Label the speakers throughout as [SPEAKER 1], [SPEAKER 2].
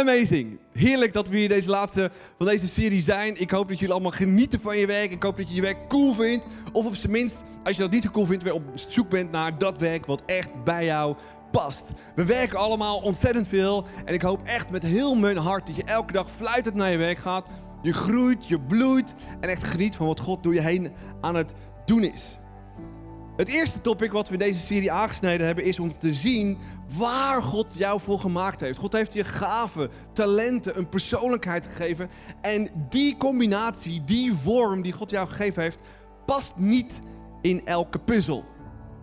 [SPEAKER 1] Amazing. Heerlijk dat we hier deze laatste van deze serie zijn. Ik hoop dat jullie allemaal genieten van je werk. Ik hoop dat je je werk cool vindt. Of op zijn minst, als je dat niet zo cool vindt, weer op zoek bent naar dat werk wat echt bij jou past. We werken allemaal ontzettend veel. En ik hoop echt met heel mijn hart dat je elke dag fluitend naar je werk gaat. Je groeit, je bloeit en echt geniet van wat God door je heen aan het doen is. Het eerste topic wat we in deze serie aangesneden hebben is om te zien waar God jou voor gemaakt heeft. God heeft je gaven, talenten, een persoonlijkheid gegeven. En die combinatie, die vorm die God jou gegeven heeft, past niet in elke puzzel.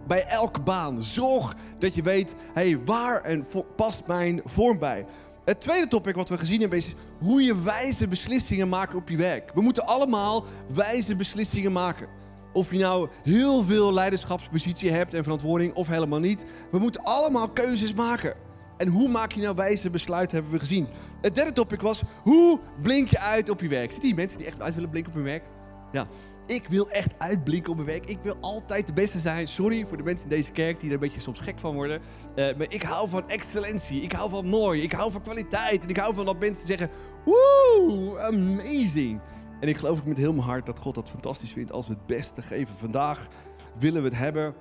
[SPEAKER 1] Bij elke baan. Zorg dat je weet, hey, waar en past mijn vorm bij. Het tweede topic wat we gezien hebben is hoe je wijze beslissingen maakt op je werk. We moeten allemaal wijze beslissingen maken. Of je nou heel veel leiderschapspositie hebt en verantwoording of helemaal niet. We moeten allemaal keuzes maken. En hoe maak je nou wijze besluiten, hebben we gezien. Het derde topic was, hoe blink je uit op je werk? Zitten die mensen die echt uit willen blinken op hun werk? Ja, ik wil echt uitblinken op mijn werk. Ik wil altijd de beste zijn. Sorry voor de mensen in deze kerk die er een beetje soms gek van worden. Uh, maar ik hou van excellentie. Ik hou van mooi. Ik hou van kwaliteit. En ik hou van dat mensen zeggen, woe, amazing. En ik geloof ook met heel mijn hart dat God dat fantastisch vindt als we het beste geven. Vandaag willen we het hebben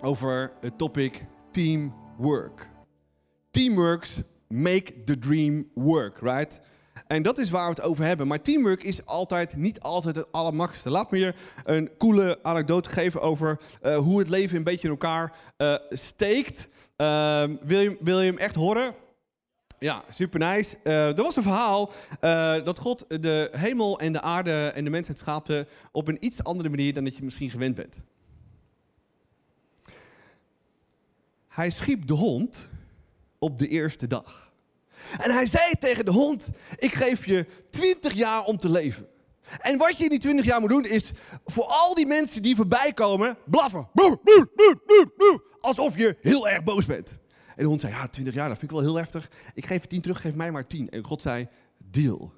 [SPEAKER 1] over het topic teamwork. Teamworks make the dream work, right? En dat is waar we het over hebben. Maar teamwork is altijd niet altijd het allermakkelijkste. Laat me je een coole anekdote geven over uh, hoe het leven een beetje in elkaar uh, steekt. Uh, wil, je, wil je hem echt horen? Ja, super nice. Uh, er was een verhaal uh, dat God de hemel en de aarde en de mensheid schaapte op een iets andere manier dan dat je misschien gewend bent. Hij schiep de hond op de eerste dag. En hij zei tegen de hond: Ik geef je 20 jaar om te leven. En wat je in die 20 jaar moet doen is voor al die mensen die voorbij komen, blaffen. Alsof je heel erg boos bent. En de hond zei, ja, 20 jaar, dat vind ik wel heel heftig. Ik geef je 10 terug, geef mij maar 10. En God zei, deal.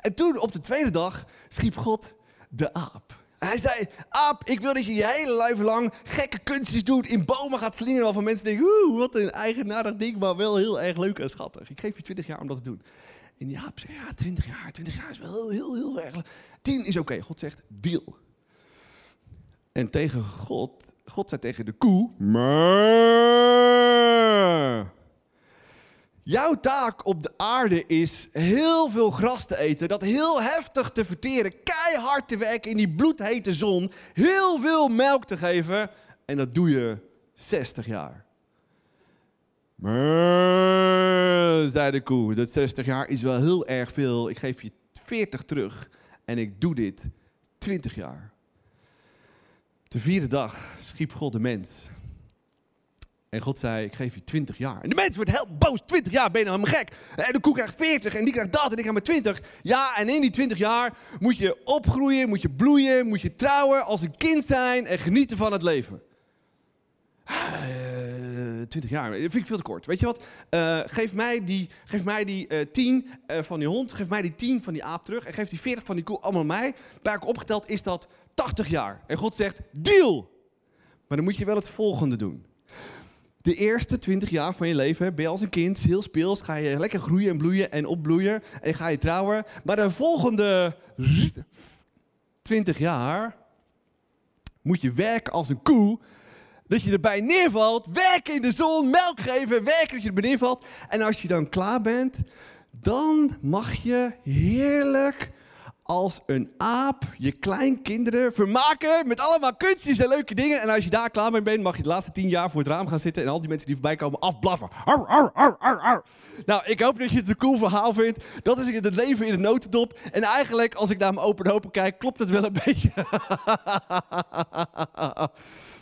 [SPEAKER 1] En toen op de tweede dag schiep God de aap. Hij zei, aap, ik wil dat je je hele leven lang gekke kunstjes doet, in bomen gaat slingeren, waarvan mensen denken, oeh, wat een eigenaardig ding, maar wel heel erg leuk en schattig. Ik geef je 20 jaar om dat te doen. En die aap zei, ja, 20 jaar, 20 jaar is wel heel, heel, erg. 10 is oké. God zegt, deal. En tegen God, God zei tegen de koe, Jouw taak op de aarde is heel veel gras te eten, dat heel heftig te verteren, keihard te werken in die bloedhete zon, heel veel melk te geven. En dat doe je 60 jaar. zei de koe, dat 60 jaar is wel heel erg veel. Ik geef je 40 terug en ik doe dit 20 jaar. De vierde dag schiep God de mens. En God zei, ik geef je 20 jaar. En de mens wordt heel boos. 20 jaar, ben je nou helemaal gek? En de koe krijgt 40 en die krijgt dat en ik krijg maar 20. Ja, en in die 20 jaar moet je opgroeien, moet je bloeien, moet je trouwen, als een kind zijn en genieten van het leven. Uh, eh, 20 jaar, vind ik veel te kort. Weet je wat? Uh, geef mij die, geef mij die uh, 10 van die hond, geef mij die 10 van die aap terug en geef die 40 van die koe allemaal mij. Bij elkaar opgeteld is dat 80 jaar. En God zegt, deal! Maar dan moet je wel het volgende doen. De eerste 20 jaar van je leven ben je als een kind heel speels. Ga je lekker groeien en bloeien en opbloeien. En ga je trouwen. Maar de volgende 20 jaar moet je werken als een koe. Dat je erbij neervalt. Werken in de zon. Melk geven. Werken dat je erbij neervalt. En als je dan klaar bent. Dan mag je heerlijk als een aap je kleinkinderen vermaken met allemaal kunstjes en leuke dingen. En als je daar klaar mee bent, mag je de laatste tien jaar voor het raam gaan zitten en al die mensen die voorbij komen afblaffen. nou, ik hoop dat je het een cool verhaal vindt. Dat is het leven in de notendop. En eigenlijk, als ik naar mijn open hopen kijk, klopt het wel een beetje.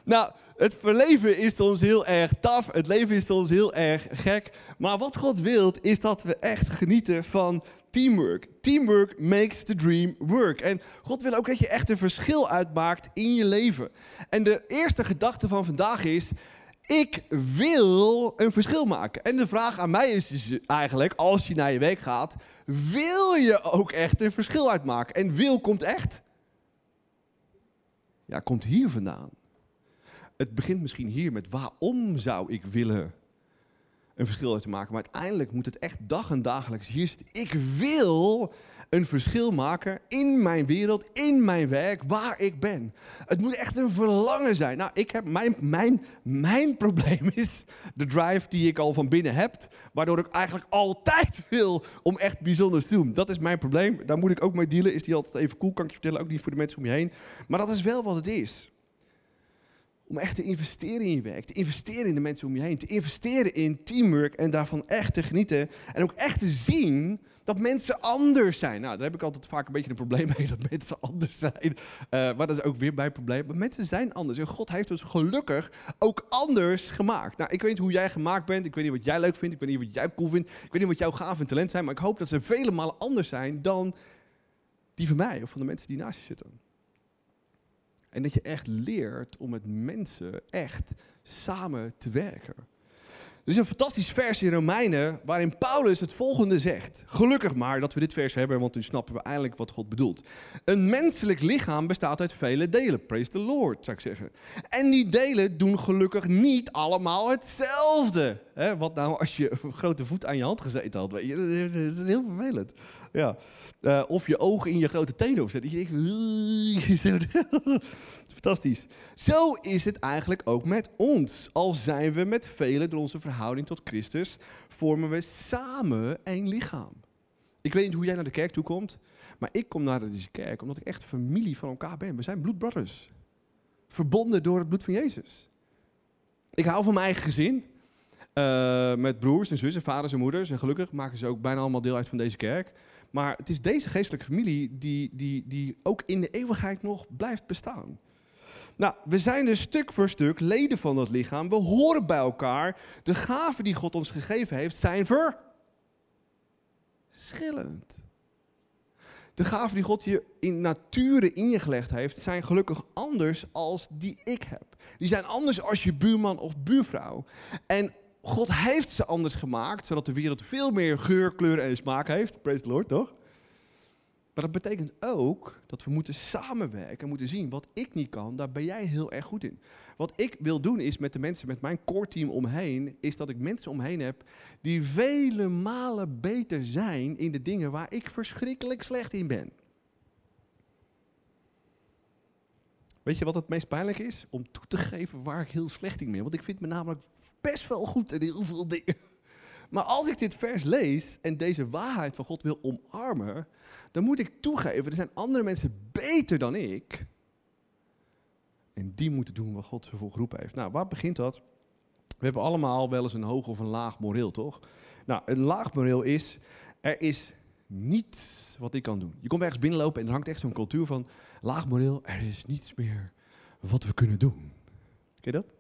[SPEAKER 1] nou, het leven is soms heel erg taf. Het leven is soms heel erg gek. Maar wat God wil, is dat we echt genieten van teamwork. Teamwork makes the dream work. En God wil ook dat je echt een verschil uitmaakt in je leven. En de eerste gedachte van vandaag is: ik wil een verschil maken. En de vraag aan mij is dus eigenlijk, als je naar je week gaat, wil je ook echt een verschil uitmaken? En wil komt echt? Ja, komt hier vandaan. Het begint misschien hier met waarom zou ik willen een verschil uit te maken. Maar uiteindelijk moet het echt dag en dagelijks hier zitten. Ik wil een verschil maken in mijn wereld, in mijn werk, waar ik ben. Het moet echt een verlangen zijn. Nou, ik heb mijn, mijn, mijn probleem is de drive die ik al van binnen heb, waardoor ik eigenlijk altijd wil om echt bijzonders te doen. Dat is mijn probleem. Daar moet ik ook mee dealen. Is die altijd even cool? Kan ik je vertellen, ook niet voor de mensen om je heen. Maar dat is wel wat het is. Om echt te investeren in je werk, te investeren in de mensen om je heen, te investeren in teamwork en daarvan echt te genieten. En ook echt te zien dat mensen anders zijn. Nou, daar heb ik altijd vaak een beetje een probleem mee dat mensen anders zijn. Uh, maar dat is ook weer mijn probleem. Maar mensen zijn anders. En God heeft ons gelukkig ook anders gemaakt. Nou, ik weet niet hoe jij gemaakt bent. Ik weet niet wat jij leuk vindt. Ik weet niet wat jij cool vindt. Ik weet niet wat jouw gaven en talent zijn. Maar ik hoop dat ze vele malen anders zijn dan die van mij of van de mensen die naast je zitten. En dat je echt leert om met mensen echt samen te werken. Er is een fantastisch vers in Romeinen waarin Paulus het volgende zegt. Gelukkig maar dat we dit vers hebben, want nu snappen we eindelijk wat God bedoelt. Een menselijk lichaam bestaat uit vele delen. Praise the Lord, zou ik zeggen. En die delen doen gelukkig niet allemaal hetzelfde. Wat nou als je een grote voet aan je hand gezeten had? Weet je? Dat is heel vervelend. Ja. Uh, of je ogen in je grote tenen. Dat je denkt, fantastisch. Zo is het eigenlijk ook met ons. Al zijn we met velen door onze verhouding tot Christus, vormen we samen één lichaam. Ik weet niet hoe jij naar de kerk toe komt, maar ik kom naar deze kerk omdat ik echt familie van elkaar ben. We zijn bloedbrothers. Verbonden door het bloed van Jezus. Ik hou van mijn eigen gezin. Uh, met broers en zussen, vaders en moeders. En gelukkig maken ze ook bijna allemaal deel uit van deze kerk. Maar het is deze geestelijke familie die, die, die ook in de eeuwigheid nog blijft bestaan. Nou, we zijn dus stuk voor stuk leden van dat lichaam. We horen bij elkaar. De gaven die God ons gegeven heeft zijn verschillend. De gaven die God je in nature ingelegd heeft, zijn gelukkig anders als die ik heb. Die zijn anders als je buurman of buurvrouw. En God heeft ze anders gemaakt, zodat de wereld veel meer geur, kleur en smaak heeft. Praise the Lord, toch? Maar dat betekent ook dat we moeten samenwerken en moeten zien wat ik niet kan, daar ben jij heel erg goed in. Wat ik wil doen is met de mensen, met mijn core team omheen, is dat ik mensen omheen heb die vele malen beter zijn in de dingen waar ik verschrikkelijk slecht in ben. Weet je wat het meest pijnlijk is? Om toe te geven waar ik heel slecht in ben. Want ik vind me namelijk best wel goed in heel veel dingen. Maar als ik dit vers lees en deze waarheid van God wil omarmen, dan moet ik toegeven, er zijn andere mensen beter dan ik. En die moeten doen wat God ze voor geroepen heeft. Nou, waar begint dat? We hebben allemaal wel eens een hoog of een laag moreel, toch? Nou, een laag moreel is, er is niets wat ik kan doen. Je komt ergens binnenlopen en er hangt echt zo'n cultuur van, laag moreel, er is niets meer wat we kunnen doen. Ken je dat?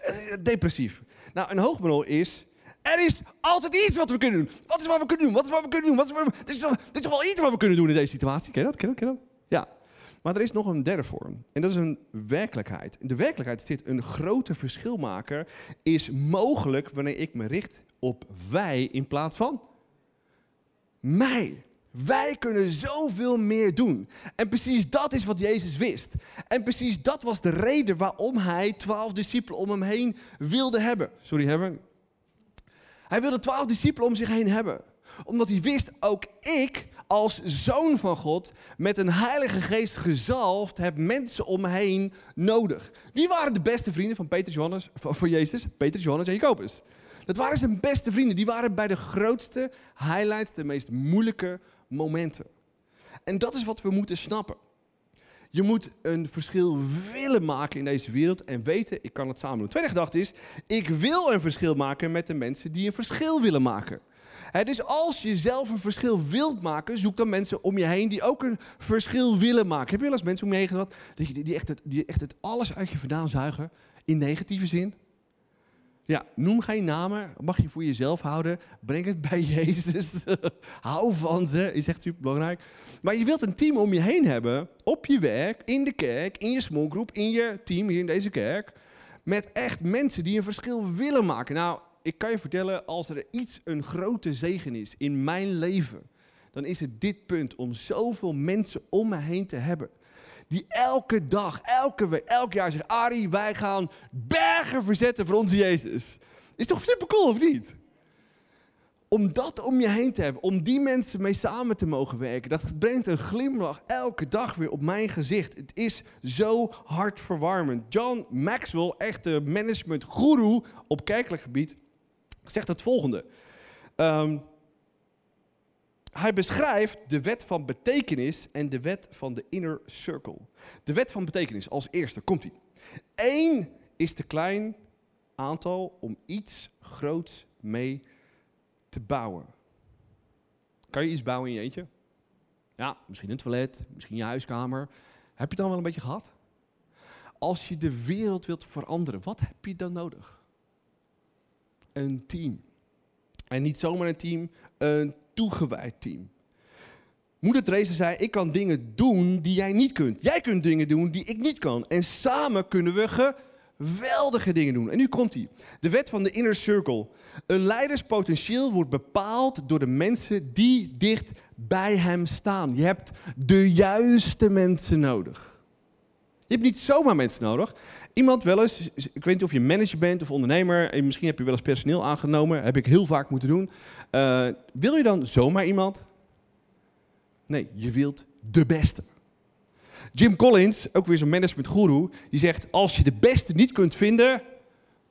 [SPEAKER 1] Eh, depressief. Nou, een hoog moreel is, er is altijd iets wat we kunnen doen. Wat is wat we kunnen doen? Wat is wat we kunnen doen? Wat is wat. Dit, is toch, is wel iets wat we kunnen doen in deze situatie. Ken je dat? Ken je dat? Ken je dat? Ja. Maar er is nog een derde vorm. En dat is een werkelijkheid. In de werkelijkheid zit een grote verschilmaker. Is mogelijk wanneer ik me richt op wij in plaats van mij. Wij kunnen zoveel meer doen. En precies dat is wat Jezus wist. En precies dat was de reden waarom hij twaalf discipelen om hem heen wilde hebben. Sorry, hebben. Hij wilde twaalf discipelen om zich heen hebben. Omdat hij wist, ook ik als zoon van God, met een heilige geest gezalfd, heb mensen om me heen nodig. Wie waren de beste vrienden van Peter Johannes, van Jezus? Peter, Johannes en Jacobus. Dat waren zijn beste vrienden. Die waren bij de grootste highlights, de meest moeilijke momenten. En dat is wat we moeten snappen. Je moet een verschil willen maken in deze wereld en weten, ik kan het samen doen. De tweede gedachte is, ik wil een verschil maken met de mensen die een verschil willen maken. dus als je zelf een verschil wilt maken, zoek dan mensen om je heen die ook een verschil willen maken. Heb je wel eens mensen om je heen gehad die, die, echt die echt het alles uit je vandaan zuigen in negatieve zin? Ja, noem geen namen, mag je voor jezelf houden. Breng het bij Jezus. Hou van ze, is echt super belangrijk. Maar je wilt een team om je heen hebben, op je werk, in de kerk, in je smallgroep, in je team hier in deze kerk. Met echt mensen die een verschil willen maken. Nou, ik kan je vertellen, als er iets een grote zegen is in mijn leven, dan is het dit punt om zoveel mensen om me heen te hebben die elke dag, elke week, elk jaar zeggen: Ari, wij gaan bergen verzetten voor onze Jezus. Is toch super cool, of niet? Om dat om je heen te hebben, om die mensen mee samen te mogen werken, dat brengt een glimlach elke dag weer op mijn gezicht. Het is zo hartverwarmend. John Maxwell, echte management-guru op kerkelijk gebied, zegt het volgende. Ehm, hij beschrijft de wet van betekenis en de wet van de inner circle. De wet van betekenis als eerste komt hij. Eén is te klein aantal om iets groots mee te bouwen. Kan je iets bouwen in je eentje? Ja, misschien een toilet, misschien je huiskamer. Heb je het dan wel een beetje gehad? Als je de wereld wilt veranderen, wat heb je dan nodig? Een team. En niet zomaar een team, een toegewijd team. Moeder Teresa zei, ik kan dingen doen die jij niet kunt. Jij kunt dingen doen die ik niet kan. En samen kunnen we geweldige dingen doen. En nu komt hij. De wet van de inner circle. Een leiderspotentieel wordt bepaald door de mensen die dicht bij hem staan. Je hebt de juiste mensen nodig. Je hebt niet zomaar mensen nodig. Iemand wel eens, ik weet niet of je manager bent of ondernemer, en misschien heb je wel eens personeel aangenomen, heb ik heel vaak moeten doen. Uh, wil je dan zomaar iemand? Nee, je wilt de beste. Jim Collins, ook weer zo'n management guru, die zegt: Als je de beste niet kunt vinden,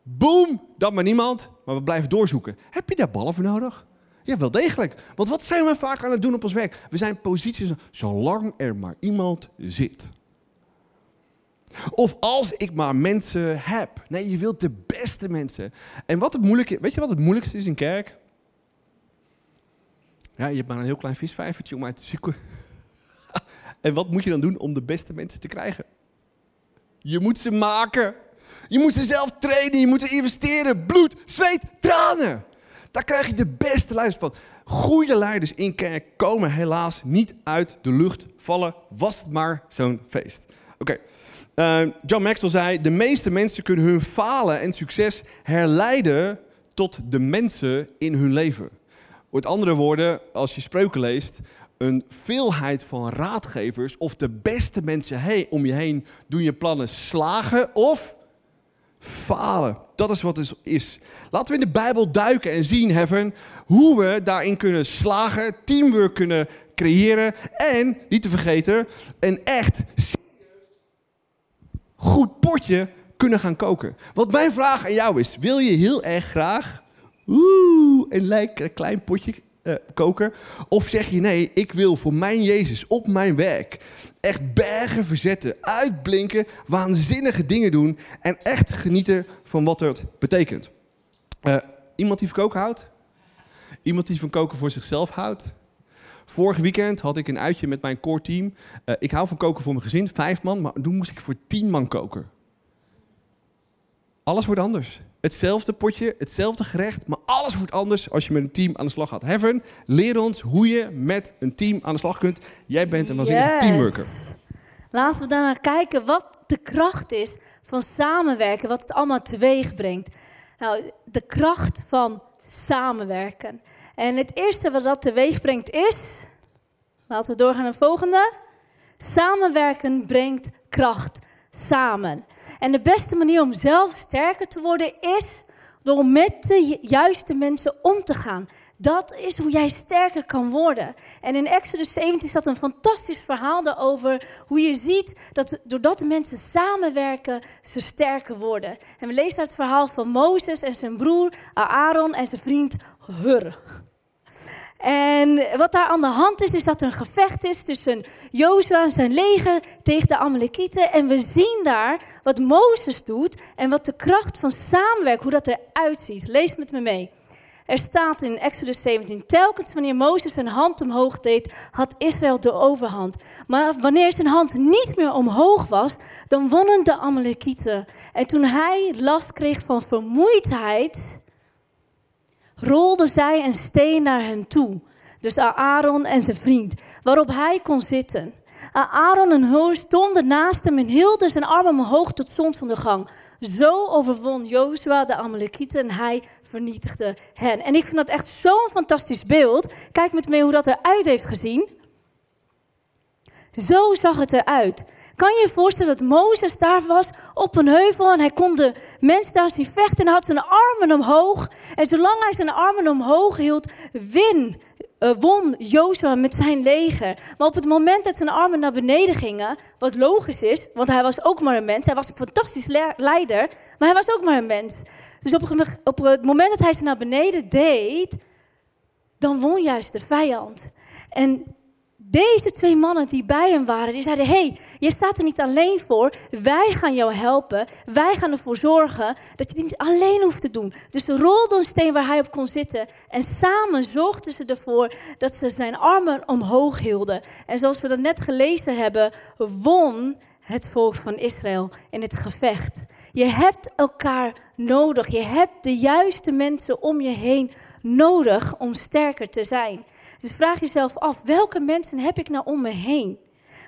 [SPEAKER 1] boom, dan maar niemand, maar we blijven doorzoeken. Heb je daar ballen voor nodig? Ja, wel degelijk. Want wat zijn we vaak aan het doen op ons werk? We zijn posities zolang er maar iemand zit. Of als ik maar mensen heb. Nee, je wilt de beste mensen. En wat het moeilijke, weet je wat het moeilijkste is in kerk? Ja, je hebt maar een heel klein visvijvertje om uit te zoeken. en wat moet je dan doen om de beste mensen te krijgen? Je moet ze maken. Je moet ze zelf trainen. Je moet er investeren. Bloed, zweet, tranen. Daar krijg je de beste leiders van. Goede leiders in kerk komen helaas niet uit de lucht vallen. Was het maar zo'n feest. Oké. Uh, John Maxwell zei: De meeste mensen kunnen hun falen en succes herleiden tot de mensen in hun leven. Met andere woorden, als je spreuken leest, een veelheid van raadgevers of de beste mensen hey, om je heen doen je plannen slagen of falen. Dat is wat het is. Laten we in de Bijbel duiken en zien, Heaven, hoe we daarin kunnen slagen, teamwork kunnen creëren en, niet te vergeten, een echt goed potje kunnen gaan koken. Want mijn vraag aan jou is, wil je heel erg graag oeh, een lekker klein potje uh, koken? Of zeg je nee, ik wil voor mijn Jezus op mijn werk echt bergen verzetten, uitblinken, waanzinnige dingen doen en echt genieten van wat het betekent. Uh, iemand die van koken houdt? Iemand die van koken voor zichzelf houdt? Vorig weekend had ik een uitje met mijn core team. Uh, ik hou van koken voor mijn gezin, vijf man, maar toen moest ik voor tien man koken. Alles wordt anders. Hetzelfde potje, hetzelfde gerecht, maar alles wordt anders als je met een team aan de slag gaat. Heaven, leer ons hoe je met een team aan de slag kunt. Jij bent een waanzinnige yes. teamworker.
[SPEAKER 2] Laten we daarnaar kijken wat de kracht is van samenwerken, wat het allemaal teweeg brengt. Nou, de kracht van samenwerken. En het eerste wat dat teweeg brengt is, laten we doorgaan naar het volgende. Samenwerken brengt kracht samen. En de beste manier om zelf sterker te worden is door met de juiste mensen om te gaan. Dat is hoe jij sterker kan worden. En in Exodus 17 staat een fantastisch verhaal daarover. Hoe je ziet dat doordat de mensen samenwerken, ze sterker worden. En we lezen het verhaal van Mozes en zijn broer Aaron en zijn vriend Hur. En wat daar aan de hand is, is dat er een gevecht is tussen Jozua en zijn leger tegen de Amalekieten. En we zien daar wat Mozes doet en wat de kracht van samenwerken, hoe dat eruit ziet. Lees met me mee. Er staat in Exodus 17, telkens wanneer Mozes zijn hand omhoog deed, had Israël de overhand. Maar wanneer zijn hand niet meer omhoog was, dan wonnen de Amalekieten. En toen hij last kreeg van vermoeidheid, rolde zij een steen naar hem toe. Dus Aaron en zijn vriend, waarop hij kon zitten. Aaron en Hur stonden naast hem en hielden zijn armen omhoog tot zonsondergang. Zo overwon Jozua de Amalekieten en hij vernietigde hen. En ik vind dat echt zo'n fantastisch beeld. Kijk met me hoe dat eruit heeft gezien. Zo zag het eruit. Kan je je voorstellen dat Mozes daar was op een heuvel en hij kon de mensen daar zien vechten en hij had zijn armen omhoog. En zolang hij zijn armen omhoog hield, win, uh, won Jozua met zijn leger. Maar op het moment dat zijn armen naar beneden gingen, wat logisch is, want hij was ook maar een mens. Hij was een fantastisch leider, maar hij was ook maar een mens. Dus op, op het moment dat hij ze naar beneden deed, dan won juist de vijand. En deze twee mannen die bij hem waren, die zeiden: hey, je staat er niet alleen voor. Wij gaan jou helpen. Wij gaan ervoor zorgen dat je dit niet alleen hoeft te doen. Dus ze rolden een steen waar hij op kon zitten. En samen zorgden ze ervoor dat ze zijn armen omhoog hielden. En zoals we dat net gelezen hebben, won het volk van Israël in het gevecht. Je hebt elkaar nodig. Je hebt de juiste mensen om je heen nodig om sterker te zijn. Dus vraag jezelf af, welke mensen heb ik nou om me heen?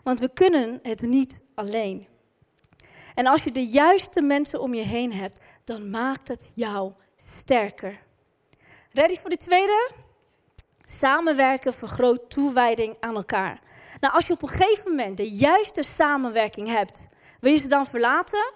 [SPEAKER 2] Want we kunnen het niet alleen. En als je de juiste mensen om je heen hebt, dan maakt het jou sterker. Ready voor de tweede? Samenwerken vergroot toewijding aan elkaar. Nou, als je op een gegeven moment de juiste samenwerking hebt, wil je ze dan verlaten?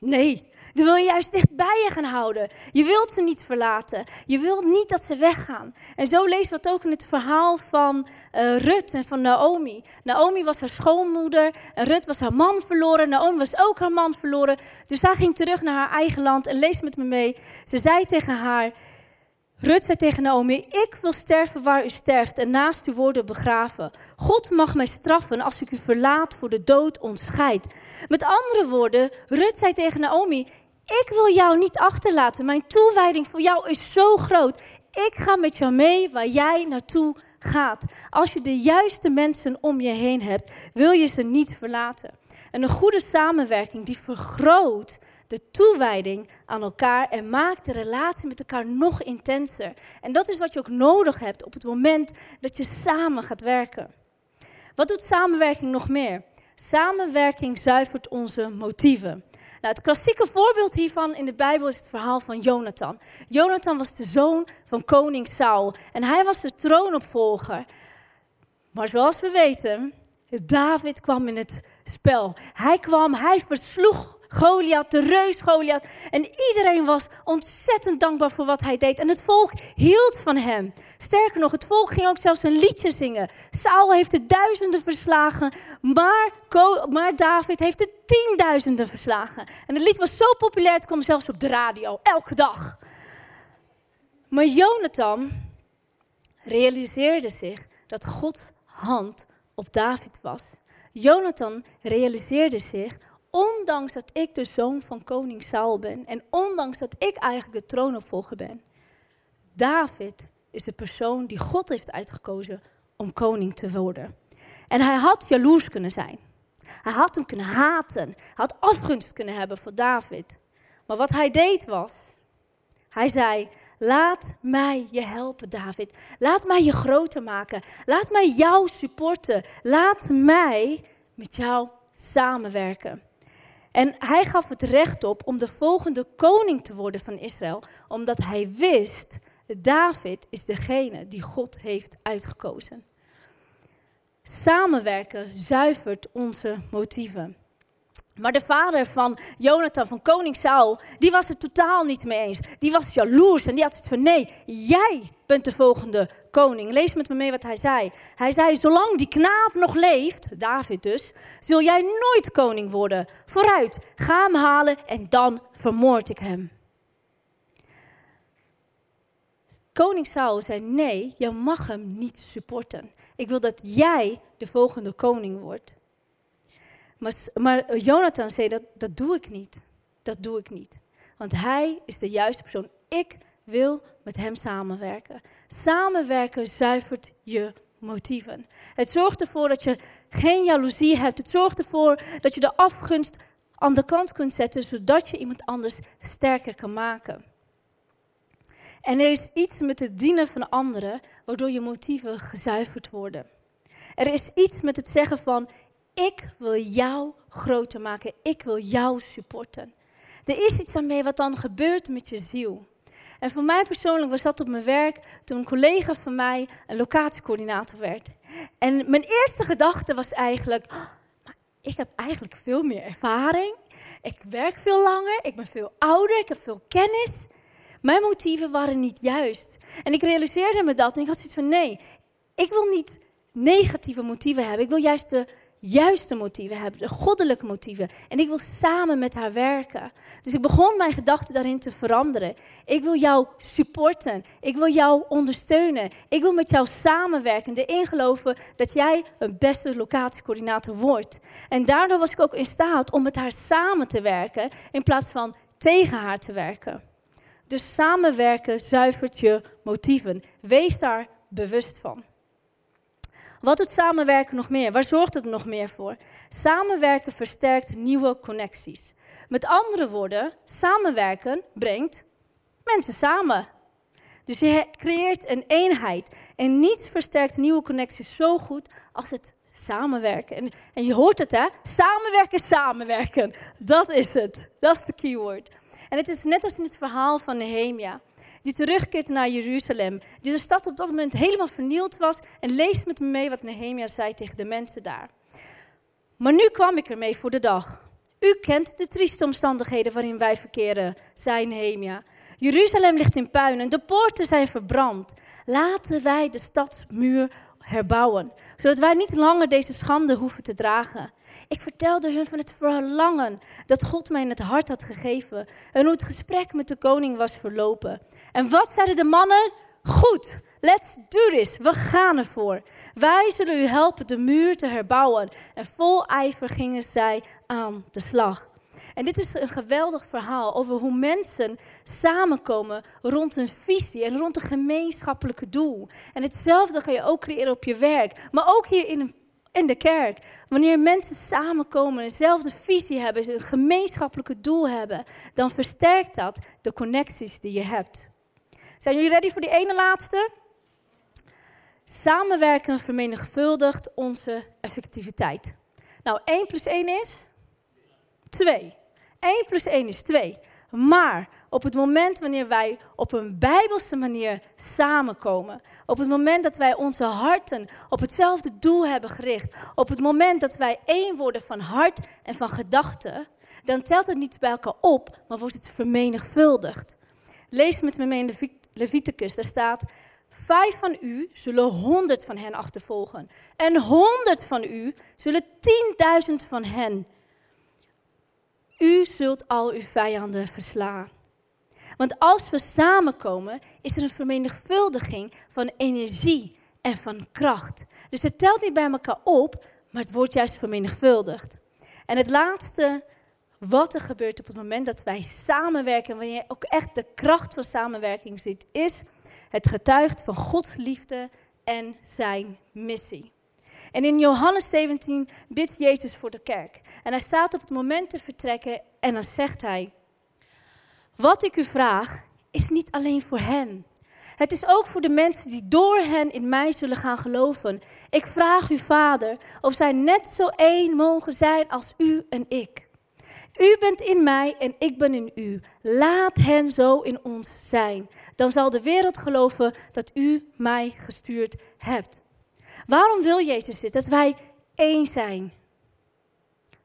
[SPEAKER 2] Nee, die wil je juist dicht bij je gaan houden. Je wilt ze niet verlaten. Je wilt niet dat ze weggaan. En zo lezen we het ook in het verhaal van uh, Rut en van Naomi. Naomi was haar schoonmoeder en Rut was haar man verloren. Naomi was ook haar man verloren. Dus zij ging terug naar haar eigen land en lees met me mee. Ze zei tegen haar, Rut zei tegen Naomi: Ik wil sterven waar u sterft en naast u worden begraven. God mag mij straffen als ik u verlaat voor de dood ontscheid. Met andere woorden, Rut zei tegen Naomi: Ik wil jou niet achterlaten. Mijn toewijding voor jou is zo groot. Ik ga met jou mee waar jij naartoe gaat. Als je de juiste mensen om je heen hebt, wil je ze niet verlaten. En een goede samenwerking die vergroot de toewijding aan elkaar en maakt de relatie met elkaar nog intenser. En dat is wat je ook nodig hebt op het moment dat je samen gaat werken. Wat doet samenwerking nog meer? Samenwerking zuivert onze motieven. Nou, het klassieke voorbeeld hiervan in de Bijbel is het verhaal van Jonathan. Jonathan was de zoon van koning Saul en hij was de troonopvolger. Maar zoals we weten, David kwam in het spel. Hij kwam, hij versloeg Goliath, de reus Goliath. En iedereen was ontzettend dankbaar voor wat hij deed. En het volk hield van hem. Sterker nog, het volk ging ook zelfs een liedje zingen. Saul heeft de duizenden verslagen, maar, maar David heeft de tienduizenden verslagen. En het lied was zo populair, het kwam zelfs op de radio, elke dag. Maar Jonathan realiseerde zich dat Gods hand op David was. Jonathan realiseerde zich ondanks dat ik de zoon van koning Saul ben en ondanks dat ik eigenlijk de troonopvolger ben, David is de persoon die God heeft uitgekozen om koning te worden. En hij had jaloers kunnen zijn. Hij had hem kunnen haten. Hij had afgunst kunnen hebben voor David. Maar wat hij deed was, hij zei, laat mij je helpen, David. Laat mij je groter maken. Laat mij jou supporten. Laat mij met jou samenwerken. En hij gaf het recht op om de volgende koning te worden van Israël, omdat hij wist, David is degene die God heeft uitgekozen. Samenwerken zuivert onze motieven. Maar de vader van Jonathan, van koning Saul, die was het totaal niet mee eens. Die was jaloers en die had het van nee, jij de volgende koning. Lees met me mee wat hij zei. Hij zei, zolang die knaap nog leeft, David dus, zul jij nooit koning worden. Vooruit, ga hem halen en dan vermoord ik hem. Koning Saul zei, nee, je mag hem niet supporten. Ik wil dat jij de volgende koning wordt. Maar, maar Jonathan zei, dat, dat doe ik niet. Dat doe ik niet. Want hij is de juiste persoon. Ik wil met hem samenwerken. Samenwerken zuivert je motieven. Het zorgt ervoor dat je geen jaloezie hebt. Het zorgt ervoor dat je de afgunst aan de kant kunt zetten, zodat je iemand anders sterker kan maken. En er is iets met het dienen van anderen, waardoor je motieven gezuiverd worden. Er is iets met het zeggen van, ik wil jou groter maken. Ik wil jou supporten. Er is iets aan mee wat dan gebeurt met je ziel. En voor mij persoonlijk was dat op mijn werk toen een collega van mij een locatiecoördinator werd. En mijn eerste gedachte was eigenlijk, oh, maar ik heb eigenlijk veel meer ervaring. Ik werk veel langer, ik ben veel ouder, ik heb veel kennis. Mijn motieven waren niet juist. En ik realiseerde me dat en ik had zoiets van nee, ik wil niet negatieve motieven hebben. Ik wil juist de juiste motieven hebben, de goddelijke motieven. En ik wil samen met haar werken. Dus ik begon mijn gedachten daarin te veranderen. Ik wil jou supporten. Ik wil jou ondersteunen. Ik wil met jou samenwerken. Erin geloven dat jij een beste locatiecoördinator wordt. En daardoor was ik ook in staat om met haar samen te werken in plaats van tegen haar te werken. Dus samenwerken zuivert je motieven. Wees daar bewust van. Wat doet samenwerken nog meer? Waar zorgt het nog meer voor? Samenwerken versterkt nieuwe connecties. Met andere woorden, samenwerken brengt mensen samen. Dus je creëert een eenheid. En niets versterkt nieuwe connecties zo goed als het samenwerken. En, en je hoort het, hè? Samenwerken, samenwerken. Dat is het. Dat is de keyword. En het is net als in het verhaal van Nehemia die terugkeert naar Jeruzalem. Die de stad op dat moment helemaal vernield was. En lees met me mee wat Nehemia zei tegen de mensen daar. Maar nu kwam ik ermee voor de dag. U kent de trieste omstandigheden waarin wij verkeren, zei Nehemia. Jeruzalem ligt in puin en de poorten zijn verbrand. Laten wij de stadsmuur herbouwen, zodat wij niet langer deze schande hoeven te dragen. Ik vertelde hun van het verlangen dat God mij in het hart had gegeven en hoe het gesprek met de koning was verlopen. En wat zeiden de mannen? Goed, let's do this. We gaan ervoor. Wij zullen u helpen de muur te herbouwen. En vol ijver gingen zij aan de slag. En dit is een geweldig verhaal over hoe mensen samenkomen rond een visie en rond een gemeenschappelijke doel. En hetzelfde kan je ook creëren op je werk, maar ook hier in een in de kerk. Wanneer mensen samenkomen, dezelfde visie hebben, een gemeenschappelijke doel hebben, dan versterkt dat de connecties die je hebt. Zijn jullie ready voor die ene laatste? Samenwerken vermenigvuldigt onze effectiviteit. Nou, 1 plus 1 is 2. 1 plus 1 is 2. Maar op het moment wanneer wij op een bijbelse manier samenkomen, op het moment dat wij onze harten op hetzelfde doel hebben gericht, op het moment dat wij één worden van hart en van gedachten, dan telt het niet bij elkaar op, maar wordt het vermenigvuldigd. Lees met me mee in Leviticus, daar staat, vijf van u zullen honderd van hen achtervolgen en honderd van u zullen tienduizend van hen. U zult al uw vijanden verslaan. Want als we samenkomen, is er een vermenigvuldiging van energie en van kracht. Dus het telt niet bij elkaar op, maar het wordt juist vermenigvuldigd. En het laatste wat er gebeurt op het moment dat wij samenwerken, wanneer je ook echt de kracht van samenwerking ziet, is het getuigt van Gods liefde en zijn missie. En in Johannes 17 bidt Jezus voor de kerk. En hij staat op het moment te vertrekken en dan zegt hij: wat ik u vraag, is niet alleen voor hen. Het is ook voor de mensen die door hen in mij zullen gaan geloven. Ik vraag u, Vader, of zij net zo één mogen zijn als u en ik. U bent in mij en ik ben in u. Laat hen zo in ons zijn. Dan zal de wereld geloven dat u mij gestuurd hebt. Waarom wil Jezus dit? Dat wij één zijn.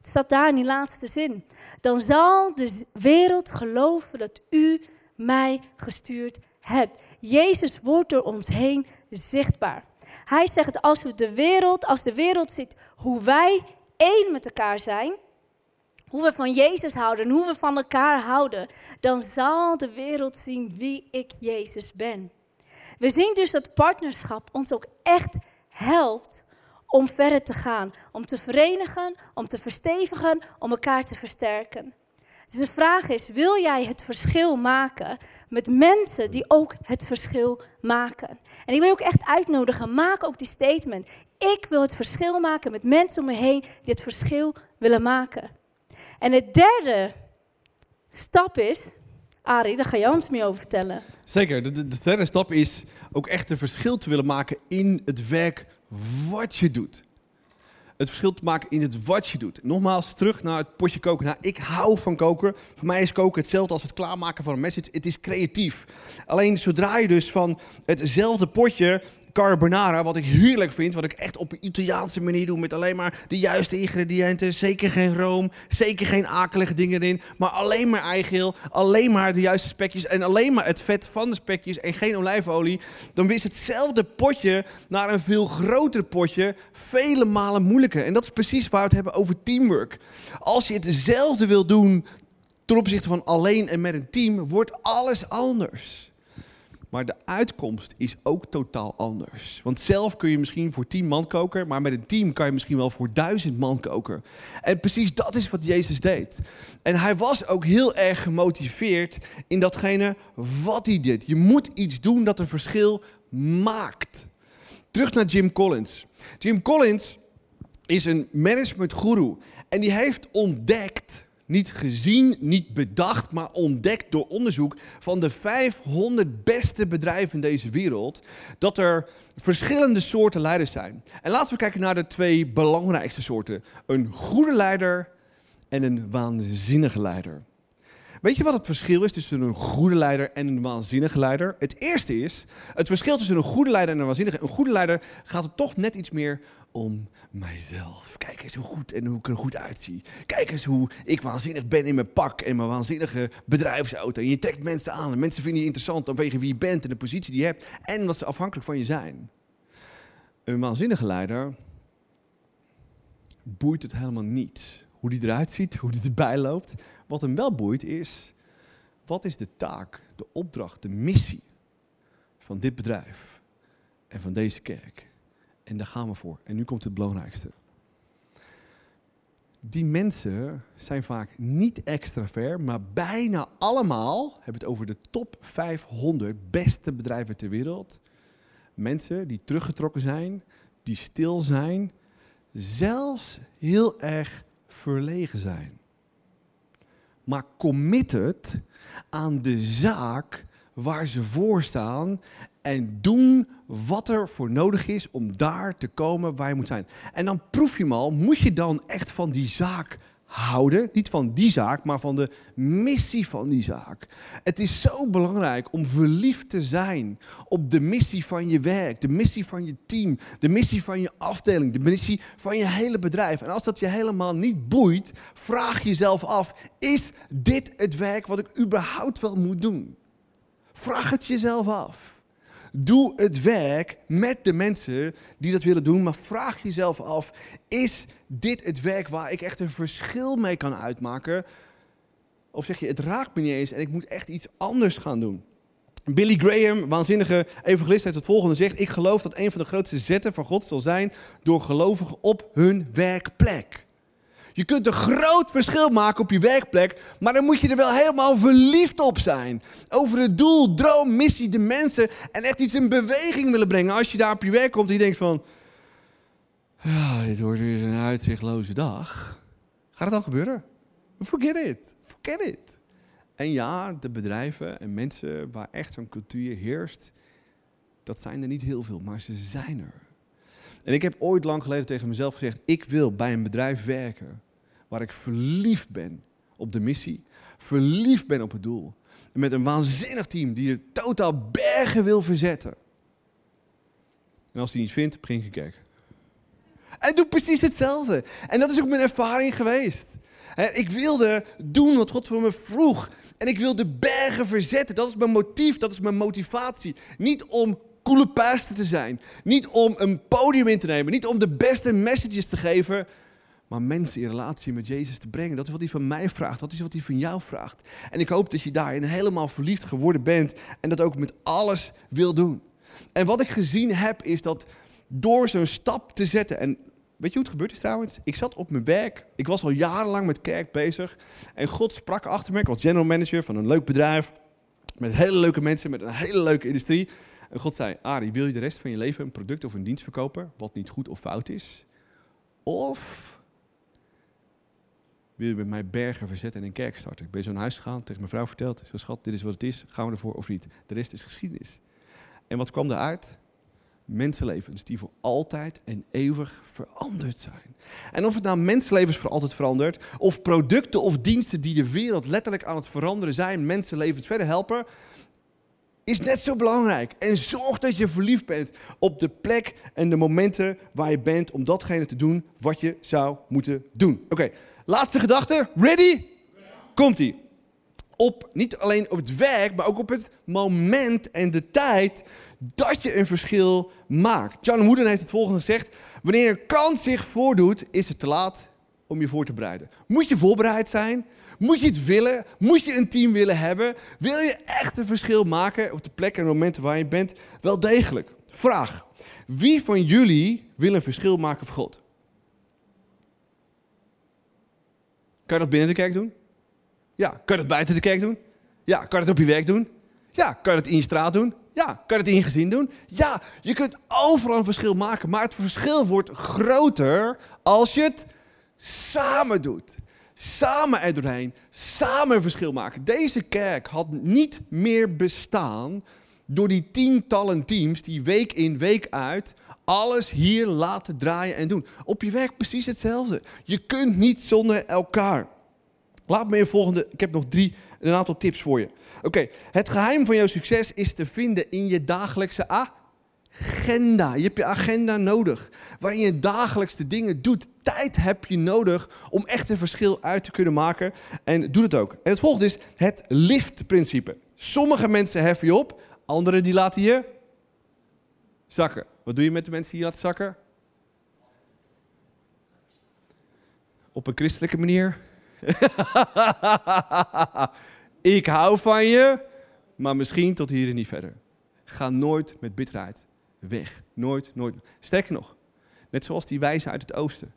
[SPEAKER 2] Staat daar in die laatste zin. Dan zal de wereld geloven dat u mij gestuurd hebt. Jezus wordt door ons heen zichtbaar. Hij zegt als we de wereld, als de wereld ziet hoe wij één met elkaar zijn, hoe we van Jezus houden en hoe we van elkaar houden, dan zal de wereld zien wie ik Jezus ben. We zien dus dat partnerschap ons ook echt helpt om verder te gaan, om te verenigen, om te verstevigen, om elkaar te versterken. Dus de vraag is, wil jij het verschil maken met mensen die ook het verschil maken? En ik wil je ook echt uitnodigen, maak ook die statement. Ik wil het verschil maken met mensen om me heen die het verschil willen maken. En de derde stap is, Arie, daar ga je ons meer over vertellen.
[SPEAKER 1] Zeker, de, de, de derde stap is ook echt een verschil te willen maken in het werk wat je doet. Het verschil te maken in het wat je doet. Nogmaals, terug naar het potje koken. Nou, ik hou van koken. Voor mij is koken hetzelfde als het klaarmaken van een message. Het is creatief. Alleen zodra je dus van hetzelfde potje carbonara, wat ik heerlijk vind, wat ik echt op een Italiaanse manier doe met alleen maar de juiste ingrediënten, zeker geen room, zeker geen akelige dingen erin, maar alleen maar eigeel, alleen maar de juiste spekjes en alleen maar het vet van de spekjes en geen olijfolie, dan is hetzelfde potje naar een veel groter potje vele malen moeilijker. En dat is precies waar we het hebben over teamwork. Als je hetzelfde wil doen ten opzichte van alleen en met een team, wordt alles anders. Maar de uitkomst is ook totaal anders. Want zelf kun je misschien voor tien man koken, maar met een team kan je misschien wel voor duizend man koken. En precies dat is wat Jezus deed. En hij was ook heel erg gemotiveerd in datgene wat hij deed. Je moet iets doen dat een verschil maakt. Terug naar Jim Collins. Jim Collins is een managementguru en die heeft ontdekt niet gezien, niet bedacht, maar ontdekt door onderzoek van de 500 beste bedrijven in deze wereld, dat er verschillende soorten leiders zijn. En laten we kijken naar de twee belangrijkste soorten. Een goede leider en een waanzinnige leider. Weet je wat het verschil is tussen een goede leider en een waanzinnige leider? Het eerste is, het verschil tussen een goede leider en een waanzinnige. Een goede leider gaat het toch net iets meer om mijzelf. Kijk eens hoe goed en hoe ik er goed uitzie. Kijk eens hoe ik waanzinnig ben in mijn pak en mijn waanzinnige bedrijfsauto. En je trekt mensen aan en mensen vinden je interessant vanwege wie je bent en de positie die je hebt en wat ze afhankelijk van je zijn. Een waanzinnige leider boeit het helemaal niet hoe die eruit ziet, hoe die erbij loopt. Wat hem wel boeit is, wat is de taak, de opdracht, de missie van dit bedrijf en van deze kerk? En daar gaan we voor. En nu komt het belangrijkste. Die mensen zijn vaak niet extravert, maar bijna allemaal, hebben het over de top 500 beste bedrijven ter wereld. Mensen die teruggetrokken zijn, die stil zijn, zelfs heel erg verlegen zijn. Maar committed aan de zaak waar ze voor staan en doen wat er voor nodig is om daar te komen waar je moet zijn. En dan proef je hem al, moet je dan echt van die zaak houden. Niet van die zaak, maar van de missie van die zaak. Het is zo belangrijk om verliefd te zijn op de missie van je werk, de missie van je team, de missie van je afdeling, de missie van je hele bedrijf. En als dat je helemaal niet boeit, vraag jezelf af: is dit het werk wat ik überhaupt wel moet doen? Vraag het jezelf af. Doe het werk met de mensen die dat willen doen, maar vraag jezelf af: is dit het werk waar ik echt een verschil mee kan uitmaken? Of zeg je, het raakt me niet eens en ik moet echt iets anders gaan doen? Billy Graham, waanzinnige evangelist, heeft het volgende gezegd. Ik geloof dat een van de grootste zetten van God zal zijn door gelovigen op hun werkplek. Je kunt een groot verschil maken op je werkplek, maar dan moet je er wel helemaal verliefd op zijn. Over het doel, droom, missie, de mensen en echt iets in beweging willen brengen. Als je daar op je werk komt en je denkt van, ja, dit wordt weer een uitzichtloze dag. Gaat het dan gebeuren? Forget it. Forget it. En ja, de bedrijven en mensen waar echt zo'n cultuur heerst, dat zijn er niet heel veel, maar ze zijn er. En ik heb ooit lang geleden tegen mezelf gezegd: ik wil bij een bedrijf werken waar ik verliefd ben op de missie, verliefd ben op het doel. En met een waanzinnig team die er totaal bergen wil verzetten. En als hij niet vindt, begin een kerk. En doe precies hetzelfde. En dat is ook mijn ervaring geweest. Ik wilde doen wat God van me vroeg. En ik wilde bergen verzetten. Dat is mijn motief, dat is mijn motivatie. Niet om coole pastor te zijn. Niet om een podium in te nemen. Niet om de beste messages te geven maar mensen in relatie met Jezus te brengen. Dat is wat hij van mij vraagt, dat is wat hij van jou vraagt. En ik hoop dat je daarin helemaal verliefd geworden bent en dat ook met alles wil doen. En wat ik gezien heb is dat door zo'n stap te zetten, en weet je hoe het gebeurd is trouwens? Ik zat op mijn werk, ik was al jarenlang met kerk bezig en God sprak achter me. Ik was general manager van een leuk bedrijf met hele leuke mensen, met een hele leuke industrie. En God zei, Ari, wil je de rest van je leven een product of een dienst verkopen, wat niet goed of fout is? Of wil je met mij bergen verzetten en een kerk starten. Ik ben zo naar huis gegaan, tegen mijn vrouw verteld. Zo schat, dit is wat het is, gaan we ervoor of niet? De rest is geschiedenis. En wat kwam eruit? Mensenlevens die voor altijd en eeuwig veranderd zijn. En of het nou mensenlevens voor altijd verandert, of producten of diensten die de wereld letterlijk aan het veranderen zijn, mensenlevens verder helpen, is net zo belangrijk. En zorg dat je verliefd bent op de plek en de momenten waar je bent om datgene te doen wat je zou moeten doen. Oké, laatste gedachte. Ready? Komt-ie. Op, niet alleen op het werk, maar ook op het moment en de tijd dat je een verschil maakt. John Wooden heeft het volgende gezegd. Wanneer een kans zich voordoet, is het te laat om je voor te bereiden. Moet je voorbereid zijn? Moet je het willen? Moet je een team willen hebben? Wil je echt een verschil maken op de plekken en momenten waar je bent? Wel degelijk. Vraag. Wie van jullie wil een verschil maken voor God? Kan je dat binnen de kerk doen? Ja. Kan je dat buiten de kerk doen? Ja. Kan je dat op je werk doen? Ja. Kan je dat in je straat doen? Ja. Kan je dat in je gezin doen? Ja. Je kunt overal een verschil maken, maar het verschil wordt groter als je het samen doet. Samen er doorheen, samen verschil maken. Deze kerk had niet meer bestaan door die tientallen teams die week in, week uit alles hier laten draaien en doen. Op je werk precies hetzelfde. Je kunt niet zonder elkaar. Laat me in volgende, ik heb nog drie, een aantal tips voor je. Oké, het geheim van jouw succes is te vinden in je dagelijkse agenda. Je hebt je agenda nodig, waarin je dagelijks de dingen doet. Tijd heb je nodig om echt een verschil uit te kunnen maken. En doe het ook. En het volgende is het liftprincipe. Sommige mensen heffen je op, anderen die laten je zakken. Wat doe je met de mensen die je laten zakken? Op een christelijke manier. ik hou van je, maar misschien tot hier en niet verder. Ga nooit met bitterheid weg. Nooit, nooit. Sterker nog, net zoals die wijze uit het oosten.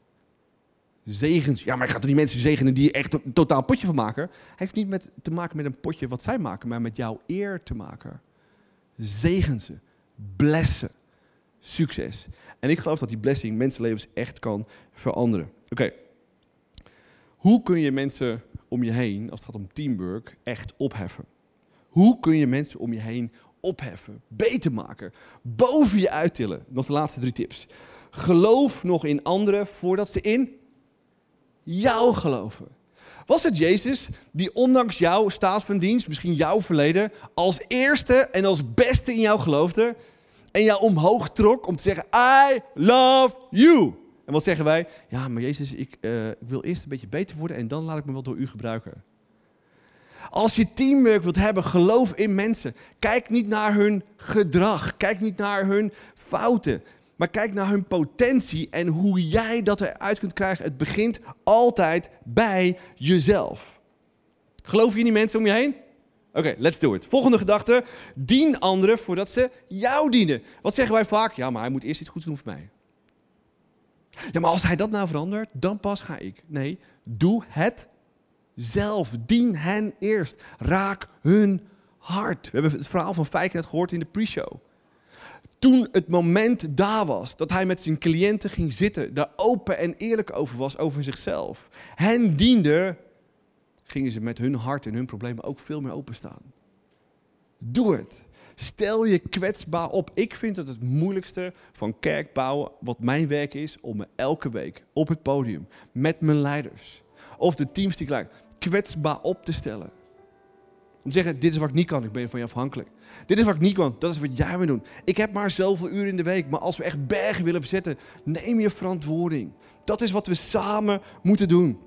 [SPEAKER 1] Zegens. Ja, maar ik ga toch die mensen zegenen die echt een totaal potje van maken? Hij heeft niet met, te maken met een potje wat zij maken, maar met jouw eer te maken. Zegen ze. Blessen. Succes. En ik geloof dat die blessing mensenlevens echt kan veranderen. Oké. Hoe kun je mensen om je heen, als het gaat om teamwork, echt opheffen? Hoe kun je mensen om je heen opheffen, beter maken, boven je uittillen? Nog de laatste drie tips. Geloof nog in anderen voordat ze in jou geloven. Was het Jezus die ondanks jouw staat van dienst, misschien jouw verleden, als eerste en als beste in jou geloofde en jou omhoog trok om te zeggen, I love you. En wat zeggen wij? Ja, maar Jezus, ik, ik wil eerst een beetje beter worden en dan laat ik me wel door u gebruiken. Als je teamwork wilt hebben, geloof in mensen. Kijk niet naar hun gedrag. Kijk niet naar hun fouten. Maar kijk naar hun potentie en hoe jij dat eruit kunt krijgen. Het begint altijd bij jezelf. Geloof je in die mensen om je heen? Oké, let's do it. Volgende gedachte. Dien anderen voordat ze jou dienen. Wat zeggen wij vaak? Ja, maar hij moet eerst iets goeds doen voor mij. Ja, maar als hij dat nou verandert, dan pas ga ik. Nee, doe het zelf. Dien hen eerst. Raak hun hart. We hebben het verhaal van Fijk net gehoord in de pre-show. Toen het moment daar was dat hij met zijn cliënten ging zitten, daar open en eerlijk over was, over zichzelf. Hen diende, gingen ze met hun hart en hun problemen ook veel meer openstaan. Doe het. Stel je kwetsbaar op. Ik vind het het moeilijkste van kerk bouwen, wat mijn werk is, om me elke week op het podium met mijn leiders of de teams die ik kwetsbaar op te stellen. Om te zeggen, dit is wat ik niet kan, ik ben van je afhankelijk. Dit is wat ik niet kan, dat is wat jij moet doen. Ik heb maar zoveel uren in de week, maar als we echt bergen willen verzetten, neem je verantwoording. Dat is wat we samen moeten doen.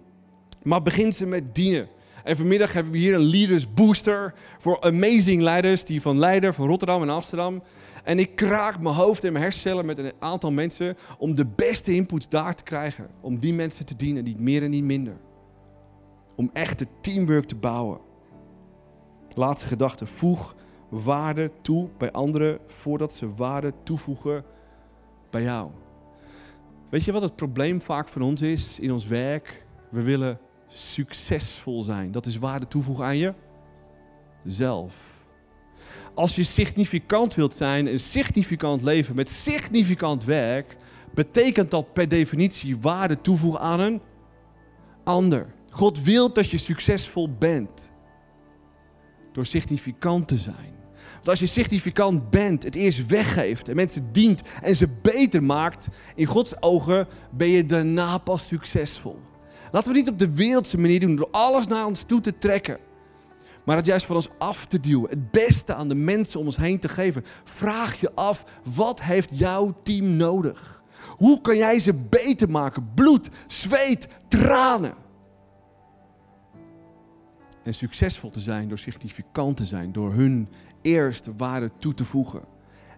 [SPEAKER 1] Maar begin ze met dienen. En vanmiddag hebben we hier een Leaders Booster voor amazing leiders, die van Leiden, van Rotterdam en Amsterdam. En ik kraak mijn hoofd en mijn hersencellen met een aantal mensen om de beste inputs daar te krijgen. Om die mensen te dienen, niet meer en niet minder. Om echt teamwork te bouwen. Laatste gedachte, voeg waarde toe bij anderen voordat ze waarde toevoegen bij jou. Weet je wat het probleem vaak van ons is in ons werk? We willen succesvol zijn. Dat is waarde toevoegen aan je zelf. Als je significant wilt zijn, een significant leven met significant werk, betekent dat per definitie waarde toevoegen aan een ander. God wil dat je succesvol bent door significant te zijn. Want als je significant bent, het eerst weggeeft en mensen dient en ze beter maakt, in Gods ogen ben je daarna pas succesvol. Laten we niet op de wereldse manier doen door alles naar ons toe te trekken. Maar het juist van ons af te duwen. Het beste aan de mensen om ons heen te geven. Vraag je af, wat heeft jouw team nodig? Hoe kan jij ze beter maken? Bloed, zweet, tranen. En succesvol te zijn door significant te zijn. Door hun eerste waarde toe te voegen.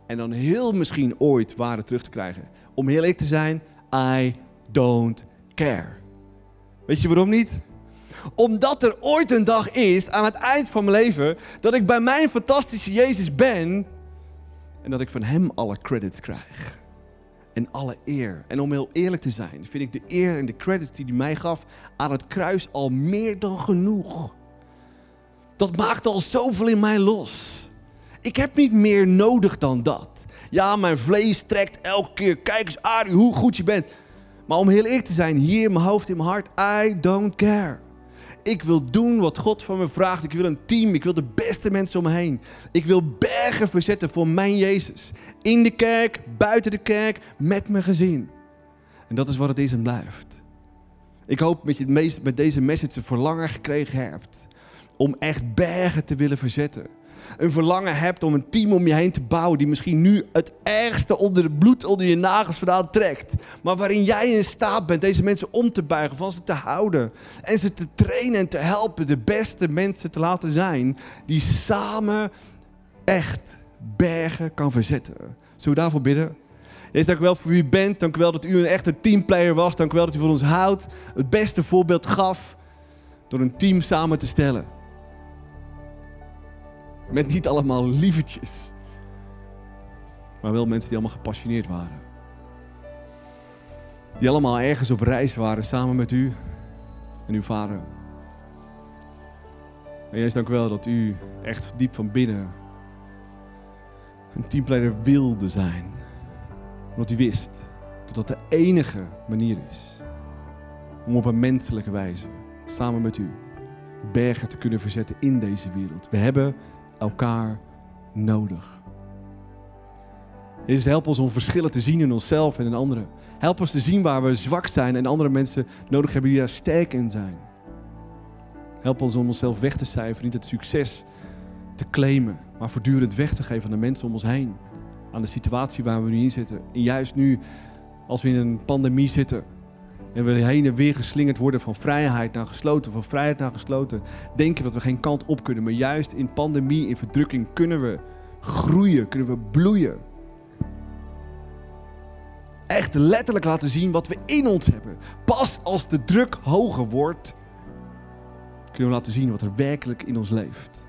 [SPEAKER 1] En dan heel misschien ooit waarde terug te krijgen. Om heel eerlijk te zijn, I don't care. Weet je waarom niet? Omdat er ooit een dag is, aan het eind van mijn leven, dat ik bij mijn fantastische Jezus ben en dat ik van Hem alle credits krijg. En alle eer. En om heel eerlijk te zijn, vind ik de eer en de credits die hij mij gaf aan het kruis al meer dan genoeg. Dat maakt al zoveel in mij los. Ik heb niet meer nodig dan dat. Ja, mijn vlees trekt elke keer. Kijk eens, Arie, hoe goed je bent. Maar om heel eerlijk te zijn, hier in mijn hoofd, in mijn hart, I don't care. Ik wil doen wat God van me vraagt. Ik wil een team. Ik wil de beste mensen om me heen. Ik wil bergen verzetten voor mijn Jezus. In de kerk, buiten de kerk, met mijn gezin. En dat is wat het is en blijft. Ik hoop dat je het meest met deze message een verlangen gekregen hebt. Om echt bergen te willen verzetten een verlangen hebt om een team om je heen te bouwen die misschien nu het ergste onder het bloed onder je nagels vandaan trekt. Maar waarin jij in staat bent deze mensen om te buigen, van ze te houden en ze te trainen en te helpen de beste mensen te laten zijn die samen echt bergen kan verzetten. Zullen we daarvoor bidden? Jezus, dank u wel voor wie u bent. Dank u wel dat u een echte teamplayer was. Dank u wel dat u voor ons houdt. Het beste voorbeeld gaf door een team samen te stellen. Met niet allemaal lievertjes. Maar wel mensen die allemaal gepassioneerd waren. Die allemaal ergens op reis waren samen met u en uw vader. En Jezus, dank wel dat u echt diep van binnen een teamleider wilde zijn. Omdat u wist dat dat de enige manier is om op een menselijke wijze samen met u bergen te kunnen verzetten in deze wereld. We hebben elkaar nodig. Jezus, help ons om verschillen te zien in onszelf en in anderen. Help ons te zien waar we zwak zijn en andere mensen nodig hebben die daar sterk in zijn. Help ons om onszelf weg te cijferen, niet het succes te claimen, maar voortdurend weg te geven aan de mensen om ons heen. Aan de situatie waar we nu in zitten. En juist nu, als we in een pandemie zitten, en we heen en weer geslingerd worden van vrijheid naar gesloten, van vrijheid naar gesloten. Denken dat we geen kant op kunnen. Maar juist in pandemie, in verdrukking kunnen we groeien, kunnen we bloeien. Echt letterlijk laten zien wat we in ons hebben. Pas als de druk hoger wordt, kunnen we laten zien wat er werkelijk in ons leeft.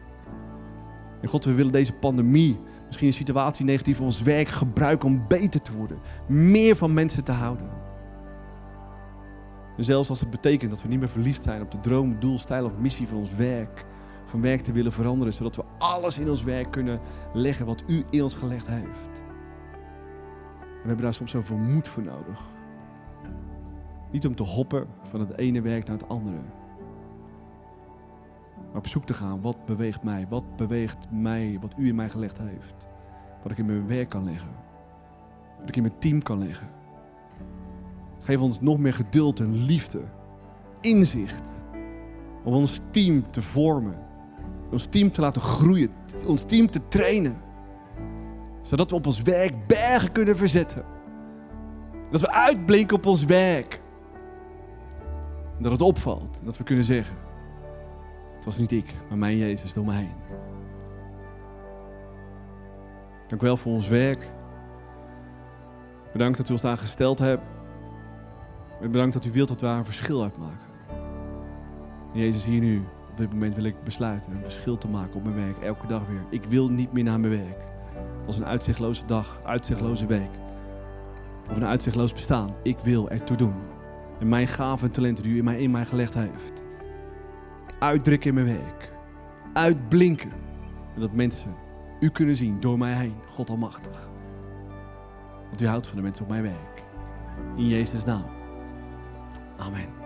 [SPEAKER 1] En God, we willen deze pandemie, misschien een situatie negatief ons werk gebruiken om beter te worden. Meer van mensen te houden. Zelfs als het betekent dat we niet meer verliefd zijn op de droom, doel, stijl of missie van ons werk. Van werk te willen veranderen, zodat we alles in ons werk kunnen leggen wat u in ons gelegd heeft. We hebben daar soms zoveel moed voor nodig. Niet om te hoppen van het ene werk naar het andere. Maar op zoek te gaan, wat beweegt mij? Wat beweegt mij, wat u in mij gelegd heeft? Wat ik in mijn werk kan leggen. Wat ik in mijn team kan leggen Geef ons nog meer geduld en liefde, inzicht. Om ons team te vormen, ons team te laten groeien, ons team te trainen. Zodat we op ons werk bergen kunnen verzetten. Dat we uitblinken op ons werk. En dat het opvalt. En dat we kunnen zeggen: Het was niet ik, maar mijn Jezus door mij heen. Dank u wel voor ons werk. Bedankt dat u ons daar gesteld hebt. En bedankt dat u wilt dat daar een verschil uitmaken. Jezus, hier nu, op dit moment wil ik besluiten een verschil te maken op mijn werk, elke dag weer. Ik wil niet meer naar mijn werk. Als een uitzichtloze dag, uitzichtloze week. Of een uitzichtloos bestaan. Ik wil ertoe doen. En mijn gaven en talenten die u in mij, in mij gelegd heeft. Uitdrukken in mijn werk. Uitblinken. En dat mensen u kunnen zien door mij heen. God almachtig. Dat u houdt van de mensen op mijn werk. In Jezus' naam. Amen.